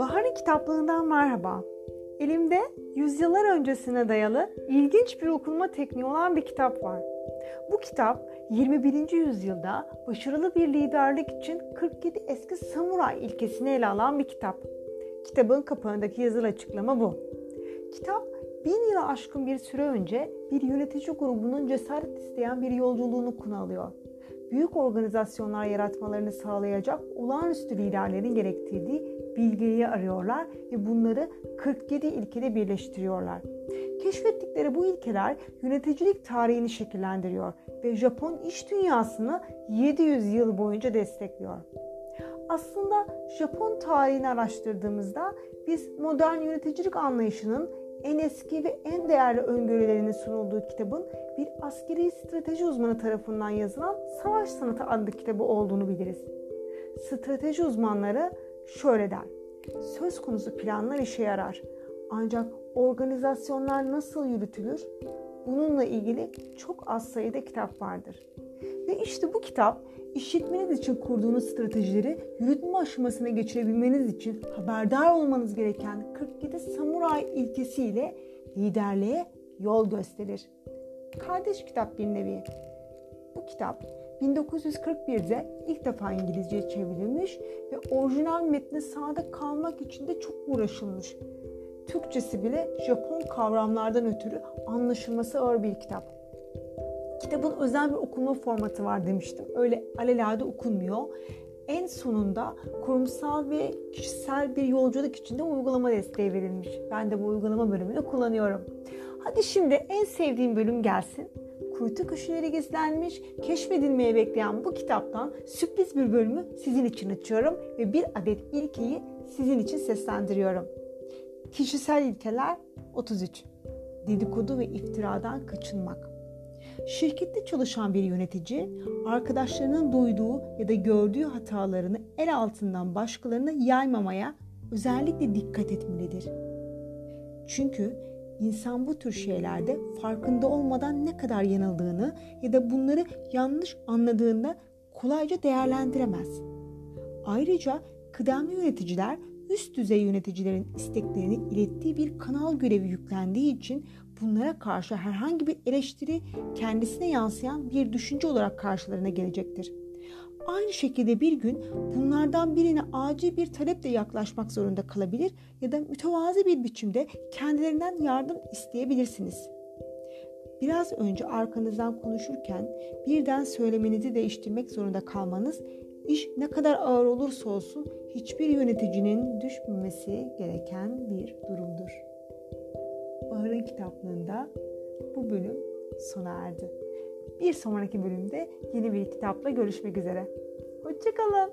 Bahar'ın kitaplığından merhaba. Elimde yüzyıllar öncesine dayalı ilginç bir okuma tekniği olan bir kitap var. Bu kitap 21. yüzyılda başarılı bir liderlik için 47 eski samuray ilkesini ele alan bir kitap. Kitabın kapağındaki yazılı açıklama bu. Kitap bin yıla aşkın bir süre önce bir yönetici grubunun cesaret isteyen bir yolculuğunu konu alıyor büyük organizasyonlar yaratmalarını sağlayacak olağanüstü liderlerin gerektirdiği bilgiyi arıyorlar ve bunları 47 ilkede birleştiriyorlar. Keşfettikleri bu ilkeler yöneticilik tarihini şekillendiriyor ve Japon iş dünyasını 700 yıl boyunca destekliyor. Aslında Japon tarihini araştırdığımızda biz modern yöneticilik anlayışının en eski ve en değerli öngörülerinin sunulduğu kitabın bir askeri strateji uzmanı tarafından yazılan Savaş Sanatı adlı kitabı olduğunu biliriz. Strateji uzmanları şöyle der. Söz konusu planlar işe yarar. Ancak organizasyonlar nasıl yürütülür? Bununla ilgili çok az sayıda kitap vardır. Ve işte bu kitap işletmeniz için kurduğunuz stratejileri yürütme aşamasına geçirebilmeniz için haberdar olmanız gereken 47 samuray ilkesiyle liderliğe yol gösterir. Kardeş kitap bir nevi. Bu kitap 1941'de ilk defa İngilizceye çevrilmiş ve orijinal metne sadık kalmak için de çok uğraşılmış. Türkçesi bile Japon kavramlardan ötürü anlaşılması ağır bir kitap. Kitabın özel bir okuma formatı var demiştim. Öyle alelade okunmuyor. En sonunda kurumsal ve kişisel bir yolculuk içinde uygulama desteği verilmiş. Ben de bu uygulama bölümünü kullanıyorum. Hadi şimdi en sevdiğim bölüm gelsin. Kuytu köşeleri gizlenmiş, keşfedilmeye bekleyen bu kitaptan sürpriz bir bölümü sizin için açıyorum ve bir adet ilkeyi sizin için seslendiriyorum. Kişisel ilkeler 33. Dedikodu ve iftiradan kaçınmak. Şirkette çalışan bir yönetici arkadaşlarının duyduğu ya da gördüğü hatalarını el altından başkalarına yaymamaya özellikle dikkat etmelidir. Çünkü insan bu tür şeylerde farkında olmadan ne kadar yanıldığını ya da bunları yanlış anladığında kolayca değerlendiremez. Ayrıca kıdemli yöneticiler üst düzey yöneticilerin isteklerini ilettiği bir kanal görevi yüklendiği için bunlara karşı herhangi bir eleştiri kendisine yansıyan bir düşünce olarak karşılarına gelecektir. Aynı şekilde bir gün bunlardan birine acil bir taleple yaklaşmak zorunda kalabilir ya da mütevazi bir biçimde kendilerinden yardım isteyebilirsiniz. Biraz önce arkanızdan konuşurken birden söylemenizi değiştirmek zorunda kalmanız iş ne kadar ağır olursa olsun hiçbir yöneticinin düşmemesi gereken bir durumdur. Bahar'ın kitaplığında bu bölüm sona erdi. Bir sonraki bölümde yeni bir kitapla görüşmek üzere. Hoşçakalın.